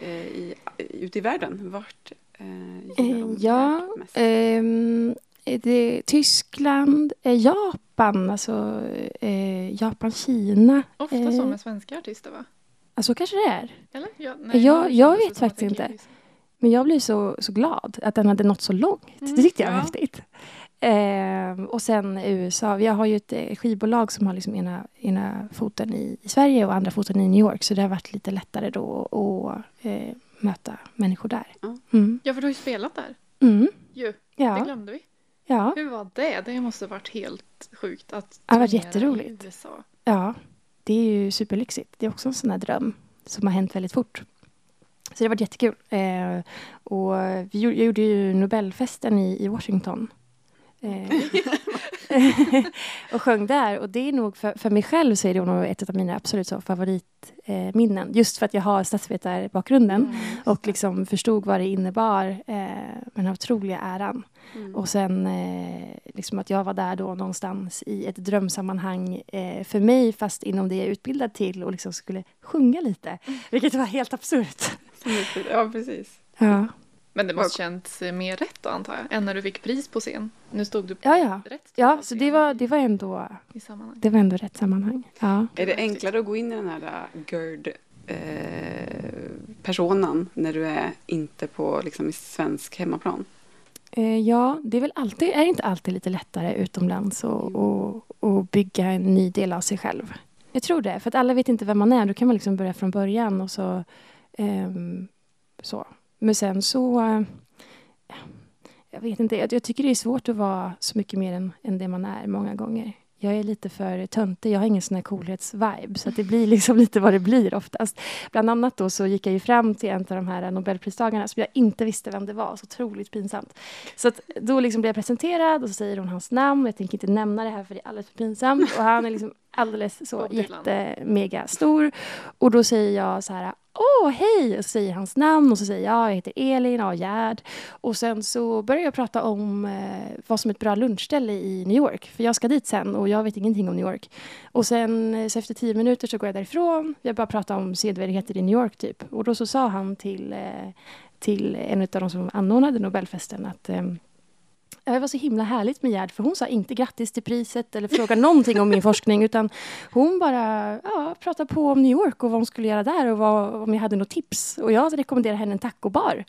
eh, i, ute i världen? Vart eh, gillar Eh, de ja, värld mest? ehm, det, Tyskland, eh, Japan, alltså eh, Japan, Kina. Ofta eh, så med svenska artister va? alltså kanske det är. Eller? Ja, Jag- nu jag det vet faktiskt det inte. Men jag blir så, så glad att den hade nått så långt. Mm, det tyckte jag var ja. häftigt. Ehm, och sen USA. Jag har ju ett eh, skivbolag som har liksom ena, ena foten i, i Sverige och andra foten i New York. Så det har varit lite lättare då att eh, möta människor där. Ja. Mm. Ja, för du har ju spelat där. Mm. Ju, det Ja, glömde vi. Ja. Hur var det? Det måste ha varit helt sjukt att Det turnera jätteroligt. i USA. Ja, det är ju superlyxigt. Det är också en sån här dröm som har hänt väldigt fort. Så det har varit jättekul. Eh, och vi, jag gjorde ju Nobelfesten i, i Washington. Eh, och sjöng där. Och det är nog för, för mig själv så är det nog ett av mina absolut favoritminnen. Eh. Just för att jag har statsvetarbakgrunden Mm. och liksom förstod vad det innebar. Eh, den här otroliga äran. Mm. Och sen eh, liksom att jag var där då någonstans i ett drömsammanhang eh, för mig, fast inom det jag är utbildad till och liksom skulle sjunga lite. Vilket var helt absurt. Ja, precis. Ja, Men det måste känts eh, mer rätt då antar jag, än när du fick pris på scen. Nu stod du på ja. ja. rätt ja så det var, det, var ändå, i sammanhang. det var ändå rätt sammanhang. Ja. Är det enklare att gå in i den här äh, GERD eh, personan när du är inte på liksom, i svensk hemmaplan? Eh, ja, det är väl alltid, är det inte alltid lite lättare utomlands och, och, och bygga en ny del av sig själv? Jag tror det, för att alla vet inte vem man är. Då kan man liksom börja från början och så... ehm, så. Men sen så... eh, jag vet inte, jag, jag tycker det är svårt att vara så mycket mer än, än det man är många gånger. Jag är lite för töntig, jag har ingen sån här coolhetsvibe så att det blir liksom lite vad det blir oftast. Bland annat då så gick jag ju fram till en av de här Nobelpristagarna som jag inte visste vem det var, så otroligt pinsamt. Så att då liksom blev jag presenterad och så säger hon hans namn, jag tänker inte nämna det här för det är alldeles för pinsamt och han är liksom alldeles så Bob Dylan. jättemega stor och då säger jag så här Åh, hej! Och så säger jag hans namn och så säger jag, jag heter Elin, och Gerd. Och sen så börjar jag prata om eh, vad som är ett bra lunchställe i New York. För jag ska dit sen och jag vet ingenting om New York. Och sen eh, så efter tio minuter så går jag därifrån. Jag bara pratar om sedvärdigheter i New York typ. Och då så sa han till, eh, till en av de som anordnade Nobelfesten att eh, det var så himla härligt med Gerd, för hon sa inte grattis till priset eller frågade någonting om min forskning, utan hon bara ja, pratade på om New York och vad hon skulle göra där och vad, om jag hade något tips. Och jag rekommenderade henne en tacobar.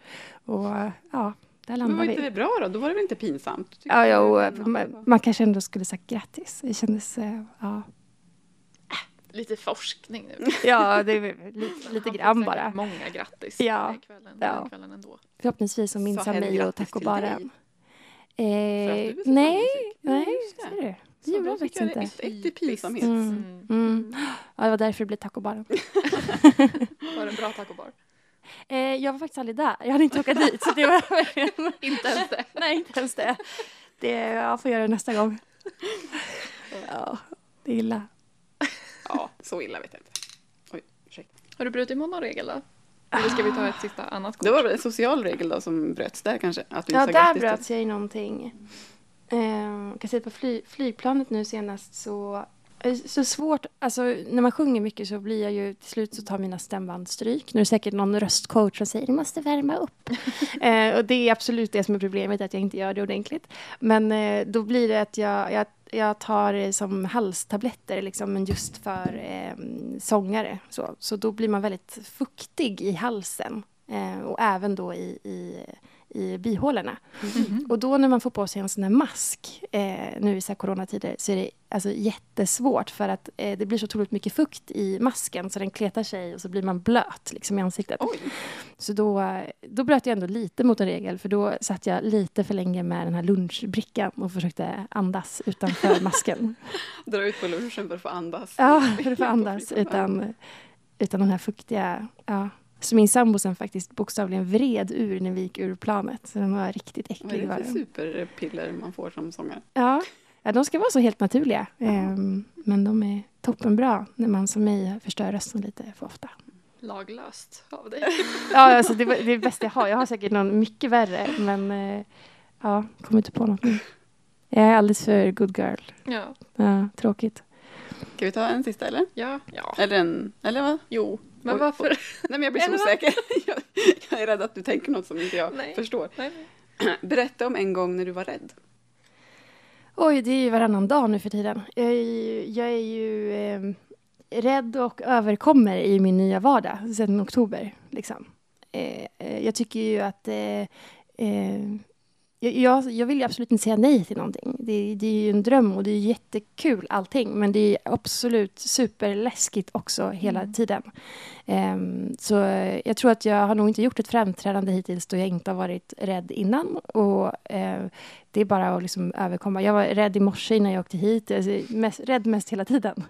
Och ja, där Men var landade inte vi. det bra då? Då var det väl inte pinsamt? Ja, ja, och, man, man kanske ändå skulle sagt grattis. Det kändes, eh, ja. Lite forskning nu. Ja, det är lite, lite grann bara. Många grattis Ja, den kvällen, ja. den kvällen ändå. Förhoppningsvis så minns han mig och tacobaren. Eh, nej, nej, ser du? Det gjorde jag faktiskt inte. I pinsamhet. Mm. Mm. Ja, det var därför det blev tacobaren. Var det en bra tacobar? Eh, jag var faktiskt aldrig där. Jag hade inte åkt dit. Så det var. Inte ens det. Nej, inte ens det. det. Jag får göra det nästa gång. Ja, det är illa. Ja, så illa vet jag inte. Oj, ursäkta. Har du brutit mot någon regel då? Eller ska vi ta ett sista annat kort? Det var en social regel då som bröts där kanske? Att du Ja, där grattis till- bröt jag ju någonting. Eh, kan säga på fly, flygplanet nu senast så eh, så svårt, alltså när man sjunger mycket så blir jag ju, till slut så tar mina stämband stryk. Nu är det säkert någon röstcoach som säger du måste värma upp. eh, och det är absolut det som är problemet, att jag inte gör det ordentligt. Men eh, då blir det att jag, jag, jag tar eh, som halstabletter, liksom, men just för eh, sångare. Så, så då blir man väldigt fuktig i halsen. Eh, och även då i, i, i bihålorna. Och då när man får på sig en sån här mask eh, nu i så coronatider så är det alltså jättesvårt för att eh, det blir så otroligt mycket fukt i masken så den kletar sig och så blir man blöt liksom, i ansiktet. Oj, Så då, då bröt jag ändå lite mot en regel för då satt jag lite för länge med den här lunchbrickan och försökte andas utanför masken. dra ut på lunchen för att få andas. Ja, för att få andas utan, utan den här fuktiga... Ja. Så min sambo sen faktiskt bokstavligen vred ur när vi gick ur planet. Så den var riktigt Vad är äcklig. det för superpiller man får som sångare? Ja. ja, de ska vara så helt naturliga. Ehm, men de är toppenbra när man som mig förstör rösten lite för ofta. Laglöst av dig. Ja, alltså det, är det bästa jag har. Jag har säkert någon mycket värre, men eh, ja, kommer inte på något nu. Jag är alldeles för good girl. Ja. Ja, tråkigt. Ska vi ta en sista eller? Ja. ja. Eller en, eller vad? Jo. Men Oj, varför? Nej men jag blir så osäker. Jag, jag är rädd att du tänker något som inte jag Nej. förstår. Nej. Berätta om en gång när du var rädd. Oj, det är ju varannan dag nu för tiden. Jag är ju, jag är ju eh, rädd och överkommer i min nya vardag sedan oktober. Liksom. Eh, eh, jag tycker ju att... Jag- jag, vill ju absolut inte säga nej till någonting. Det, det är ju en dröm och det är jättekul allting. Men det är absolut superläskigt också hela tiden. Ehm, så jag tror att jag har nog inte gjort ett framträdande hittills då jag inte har varit rädd innan. Och eh, det är bara att liksom överkomma. Jag var rädd i morse innan jag åkte hit. Alltså, mest, rädd mest hela tiden.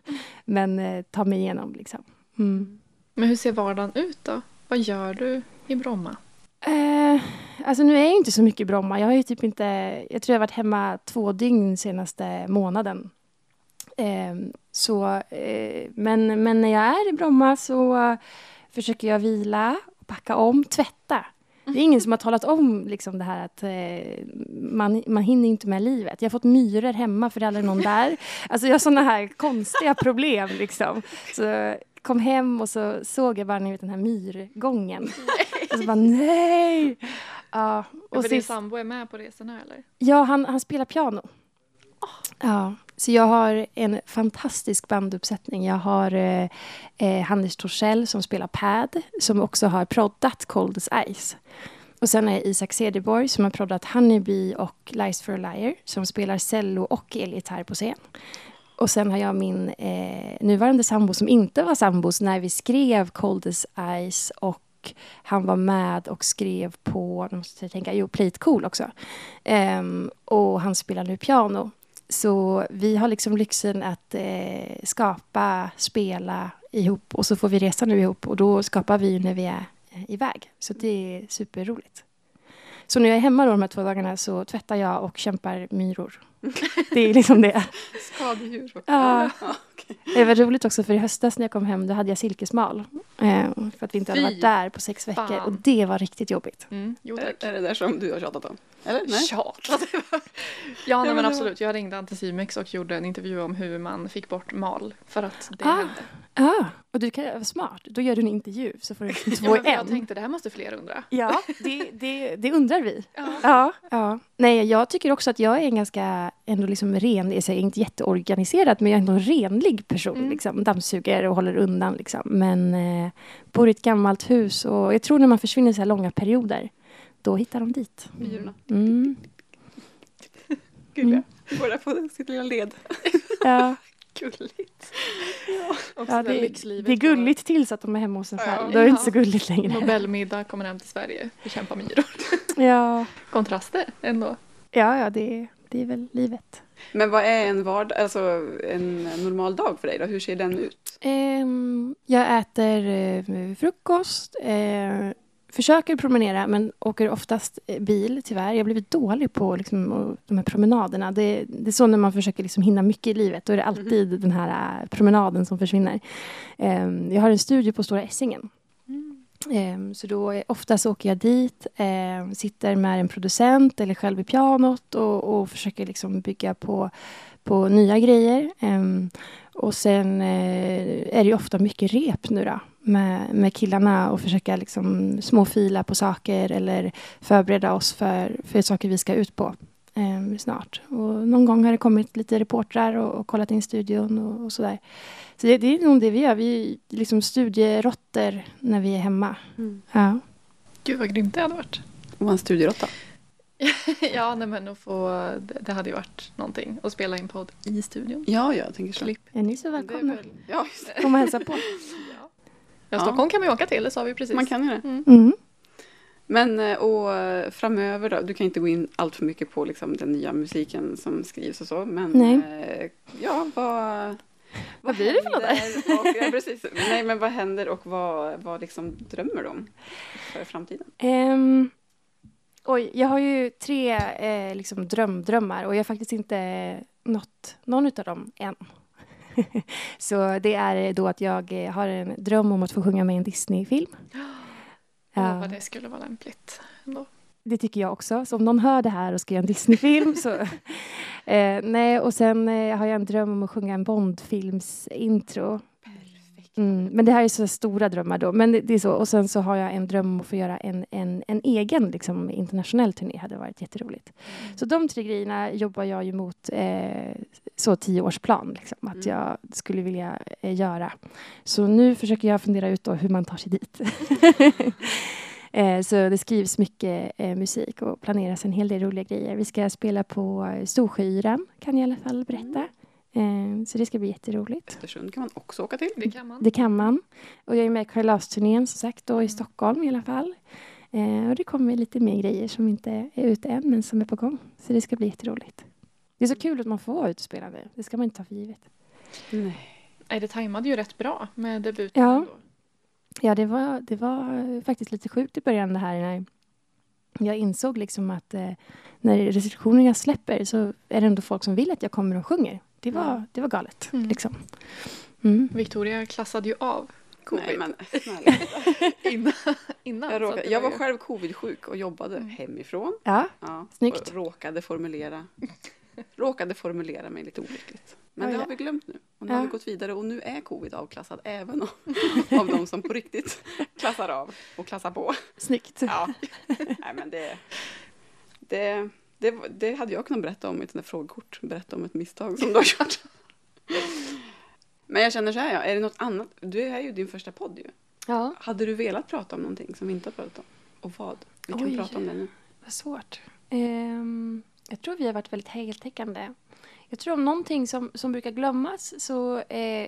Men eh, ta mig igenom liksom. Mm. Men hur ser vardagen ut då? Vad gör du i Bromma? Eh, alltså nu är jag inte så mycket i Bromma. Jag har ju typ inte... Jag tror jag har varit hemma två dygn senaste månaden. Eh, så, eh, men, men när jag är i Bromma så försöker jag vila, packa om, tvätta. Det är ingen som har talat om liksom, det här att eh, man, man hinner inte med livet. Jag har fått myror hemma för det är aldrig någon där. Alltså jag har såna här konstiga problem. Liksom. Så kom hem och så såg jag bara ni vet, den här myrgången. Och så bara nej! Ja, Och och för din sist, sambo är med på resorna eller? ja han, han spelar piano. Ja, så jag har en fantastisk banduppsättning. Jag har eh, eh, Hannes Torssell som spelar pad, som också har proddat Cold as Ice. Och sen är Isak Cederborg som har proddat Honeybee och Lies for a Liar, som spelar cello och elgitarr på scen. Och sen har jag min eh, nuvarande sambo som inte var sambos när vi skrev Cold as Ice och han var med och skrev på, nu måste jag tänka, jo, Play It Cool också. Ehm, och han spelar nu piano. Så vi har liksom lyxen att eh, skapa, spela ihop och så får vi resa nu ihop och då skapar vi när vi är eh, iväg. Så det är superroligt. Så när jag är hemma då de här två dagarna så tvättar jag och kämpar myror. Det är liksom det. Skadedjur. Ja. Det var roligt också för i höstas när jag kom hem då hade jag silkesmal. Eh, för att vi inte hade Fy varit där på sex veckor fan. och det var riktigt jobbigt. Mm, jo Är, tack. är det där som du har tjatat om? Eller? Nej? Tjatat. ja, nej, men absolut. Jag ringde Anticimex och gjorde en intervju om hur man fick bort mal för att det Ah. hände. Ah, och du kan vara smart. Då gör du en intervju så får du Ja, två i jag en. tänkte det här måste fler undra. Ja, det, det, det undrar vi. Ja. Ja, ja. Nej, jag tycker också att jag är en ganska ändå liksom ren, jag är inte jätteorganiserad, men jag är ändå en renlig person. Mm. Liksom, dammsuger och håller undan. Liksom. Men eh, bor i ett gammalt hus och jag tror när man försvinner så här långa perioder, då hittar de dit. Myrorna. Mm. Gulliga. Båda på sitt lilla led. Ja, Gulligt. ja, Ja, det, det är gulligt tills att de är hemma hos en själv. Ja. Då är det inte så gulligt längre. Nobelmiddag kommer hem till Sverige, bekämpa myror. Ja, Kontraster ändå. ja, ja det, det är väl livet. Men vad är en vardag, alltså en normal dag för dig då? Hur ser den ut? Ehm, jag äter eh, frukost, eh, försöker promenera men åker oftast bil tyvärr. Jag har blivit dålig på liksom, de här promenaderna. Det, det är så när man försöker liksom, hinna mycket i livet. Då är det alltid den här eh, promenaden som försvinner. Ehm, jag har en studio på Stora Essingen. Ehm, så då oftast åker jag dit, ehm, sitter med en producent eller själv vid pianot och, och försöker liksom bygga på, på nya grejer. Och sen eh, är det ofta mycket rep nu då med, med killarna och försöka liksom småfila på saker eller förbereda oss för, för saker vi ska ut på eh, snart. Och någon gång har det kommit lite reportrar och, och kollat in studion och, och sådär. Så det, det är nog det vi gör. Vi är liksom studierotter när vi är hemma. Ja. Gud vad grymt det hade varit. Och vara en studieråtta. ja, nej, men att få, det, det hade ju varit någonting. Att spela in podd i studion. Ja, ja, jag tänker så. Klipp. Är ni så välkomna? väl- Ja, just det. Kom och hälsa på. Ja. ja, Stockholm kan vi åka till, det sa vi precis. man kan ju det. Mm. Mm. Men eh, och eh, framöver då? Du kan inte gå in allt för mycket på liksom, den nya musiken som skrivs och så. Men Nej. eh, ja, vad... Vad blir det för något? händer Och, ja, precis. Nej, men vad händer och vad, vad liksom drömmer om för framtiden? Ehm, oj, jag har ju tre eh, liksom drömdrömmar och jag har faktiskt inte nått någon av dem än. Så det är då att jag eh, har en dröm om att få sjunga med i en Disney-film. Ja. vad det skulle vara lämpligt. Ändå. Det tycker jag också. Så om någon hör det här och ska göra en Disney-film så... Eh, nej, och sen eh, har jag en dröm om att sjunga en Bond-films intro. Mm, men det här är så stora drömmar då. Men det, det är så. Och sen så har jag en dröm om att få göra en, en, en egen liksom, internationell turné. hade varit jätteroligt. Så de tre grejerna jobbar jag ju mot eh, så tioårsplan. Liksom, att Mm. jag skulle vilja eh, göra. Så nu försöker jag fundera ut då hur man tar sig dit. Eh, Så det skrivs mycket eh, musik och planeras en hel del roliga grejer. Vi ska spela på eh, Storsjöyran, kan jag i alla fall berätta. Eh, Så det ska bli jätteroligt. Östersund kan man också åka till. Det kan man. Det kan man. Och jag är med i Kalas-turnén som sagt då i Mm. Stockholm i alla fall. Eh, Och det kommer lite mer grejer som inte är ute än men som är på gång. Så det ska bli jätteroligt. Det är så kul att man får vara ute och spela nu. Det ska man inte ta för givet. Nej. Nej, det tajmade ju rätt bra med debuten. Ja. Ja, det var, det var eh, faktiskt lite sjukt i början det här när jag insåg liksom att eh, när restriktionerna släpper så är det ändå folk som vill att jag kommer och sjunger. Det var, Ja. det var galet. Mm. Liksom. Mm. Victoria klassade ju av covid. Nej, men snälla. innan. innan Jag, råkade, jag var ju- själv covid-sjuk och jobbade Mm. hemifrån. Ja, Ja, Snyggt. Och råkade formulera, råkade formulera mig lite olyckligt. Men Oj det har vi glömt nu. Och nu Ja. har vi gått vidare och nu är covid avklassad även av, av de som på riktigt klassar av och klassar på. snyggt. Ja. Nej, men det, det, det, det hade jag kunnat berätta om i ett sånt frågekort. Berätta om ett misstag som du har gjort. Men jag känner så här, ja, är det något annat? Du är ju din första podd ju. Ja, Hade du velat prata om någonting som vi inte har pratat om? Och vad? Vi kan Oj. prata om det nu. vad svårt. Ehm, jag tror vi har varit väldigt heltäckande. Jag tror om någonting som, som brukar glömmas så eh,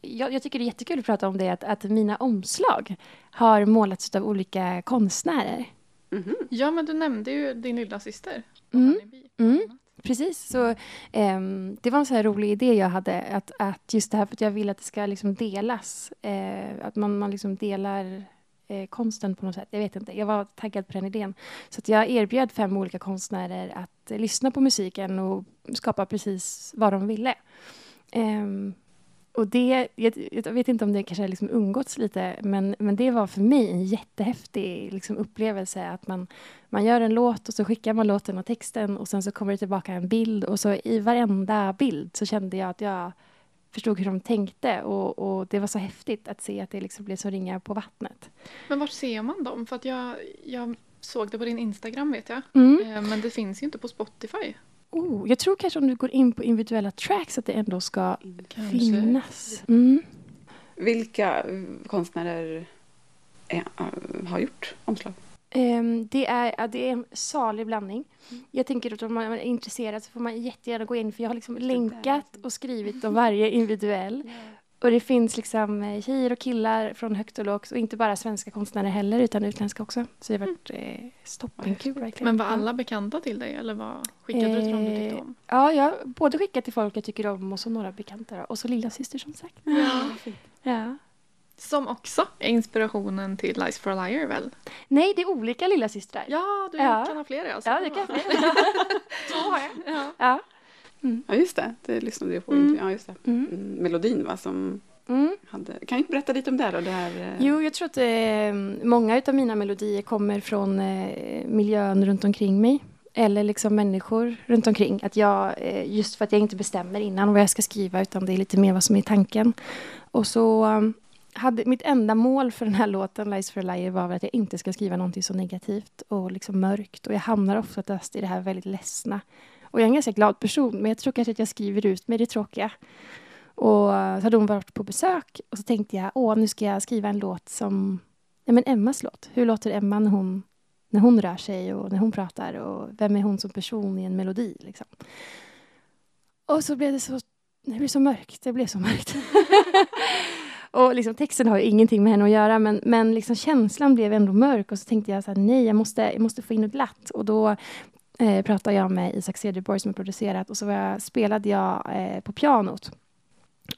jag, jag tycker det är jättekul att prata om det, att, att mina omslag har målats av olika konstnärer. Mhm. Ja, men du nämnde ju din lilla syster. Mm. Mm. Precis, så ehm, det var en så här rolig idé jag hade. Att, att just det här för att jag vill att det ska liksom delas. Eh, att man, man liksom delar eh, konsten på något sätt. Jag vet inte, jag var taggad på den idén. Så jag erbjöd fem olika konstnärer att eh, lyssna på musiken och skapa precis vad de ville. Ehm, och det, jag, jag vet inte om det kanske har liksom umgåtts lite, men, men det var för mig en jättehäftig liksom, upplevelse. Att man, man gör en låt och så skickar man låten och texten och sen så kommer det tillbaka en bild och så i varenda bild så kände jag att jag förstod hur de tänkte och, och det var så häftigt att se att det liksom blev så ringar på vattnet. Men vart ser man dem? För att jag, jag såg det på din Instagram vet jag. Mm. Eh, Men det finns ju inte på Spotify. Oh, jag tror kanske om du går in på individuella tracks att det ändå ska Kanske. finnas. Mm. Vilka eh, konstnärer är, äh, har gjort omslag? Ehm, det, är, ja, det är en salig blandning. Jag tänker att om man är intresserad så får man jättegärna gå in för jag har liksom länkat och skrivit om varje individuell. Och det finns liksom eh, tjejer och killar från högt och lågt och inte bara svenska konstnärer heller utan utländska också. Så det har varit eh, stoppenkul verkligen. Men var alla bekanta till dig eller vad skickade du till dem du tyckte Eh, om? Ja, jag både skickat till folk jag tycker om och så några bekanta. Då. Och så lilla syster som sagt. Ja. Ja. Som också är inspirationen till Lies for a Liar väl? Nej, det är olika lilla systrar. Ja, du Ja. kan ha flera alltså. Ja, det kan jag. Två har jag. Ja. Ja. Ja, just det. Det lyssnade jag på. Mm. Ja, just det. Mm. Mm, melodin va, som Mm. hade... Kan du berätta lite om det då? Det här, eh, Jo, jag tror att eh, många av mina melodier kommer från eh, miljön runt omkring mig. Eller liksom människor runt omkring. Att jag, eh, just för att jag inte bestämmer innan vad jag ska skriva utan det är lite mer vad som är tanken. Och så um, hade mitt enda mål för den här låten, Lies for a Liar, var att jag inte ska skriva någonting så negativt och liksom mörkt. Och jag hamnar oftast i det här väldigt ledsna. Och jag är en ganska glad person, men jag tror kanske att jag skriver ut mig det tråkiga. Och så hade hon varit på besök och så tänkte jag, åh, nu ska jag skriva en låt som, ja men Emmas låt. Hur låter Emma när hon, när hon rör sig och när hon pratar och vem är hon som person i en melodi liksom. Och så blev det så, det blev så mörkt, det blev så mörkt. och liksom texten har ju ingenting med henne att göra men, men liksom känslan blev ändå mörk och så tänkte jag så här, nej, jag måste, jag måste få in något glatt och då eh, pratade jag med Isak Cederborg som har producerat och så var jag, spelade jag eh, på pianot.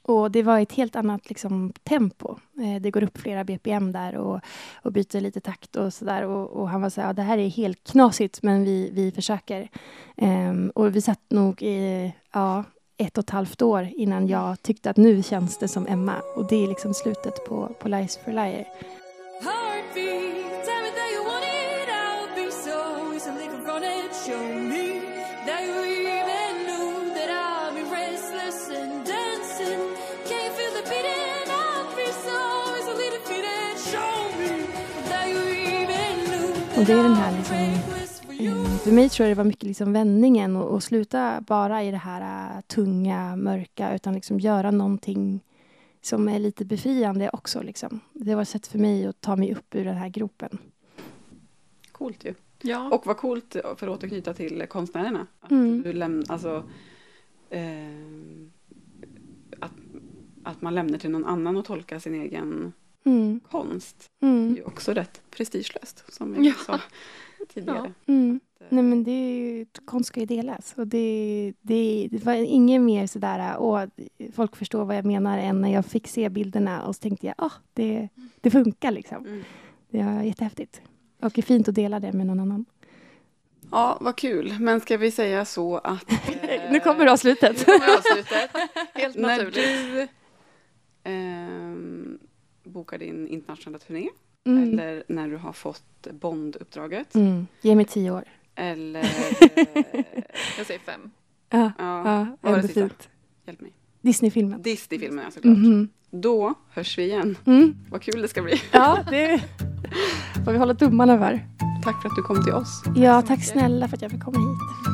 Och det var ett helt annat liksom, tempo. Eh, det går upp flera BPM där och, och byter lite takt och sådär. Och, och han var så här, ja, det här är helt knasigt men vi, vi försöker. Ehm, och vi satt nog i ja, ett och ett halvt år innan jag tyckte att nu känns det som Emma. Och det är liksom slutet på, på Lies for Liar. Heartbeat, Och det är den här liksom. Eh, För mig tror jag det var mycket liksom vändningen och, och sluta bara i det här äh, tunga, mörka utan liksom göra någonting som är lite befriande också. Liksom. Det var ett sätt för mig att ta mig upp ur den här gropen. Coolt ju. Ja. Och vad coolt, för att återknyta till konstnärerna. Att Mm. du lämnar, alltså, eh, att, att man lämnar till någon annan att tolka sin egen Mm. konst. Det Mm. är ju också rätt prestigelöst, som vi Ja. sa tidigare. Mm. Att, eh, Nej men det är ju, konst ska ju delas. Och det, det, det var inget mer sådär, åh, folk förstår vad jag menar än när jag fick se bilderna och så tänkte jag, ah, det, det funkar liksom. Mm. Det var jättehäftigt. Och det är fint att dela det med någon annan. Ja, vad kul. Men ska vi säga så att... eh, nu kommer avslutet. Nu kommer avslutet. Helt När naturligt. du ehm, bokar din internationella turné. Mm. Eller när du har fått Bond-uppdraget. Mm. Ge mig tio år. Eller... eh, Jag säger fem. Ja, ja, ja vad var. Hjälp mig. Disney-filmen. Disney-filmerna såklart. Mhm. Då hörs vi igen. Mm. Vad kul det ska bli. Ja, det får vi hålla tummarna för. Tack för att du kom till oss. Ja, tack mycket. snälla för att jag fick komma hit.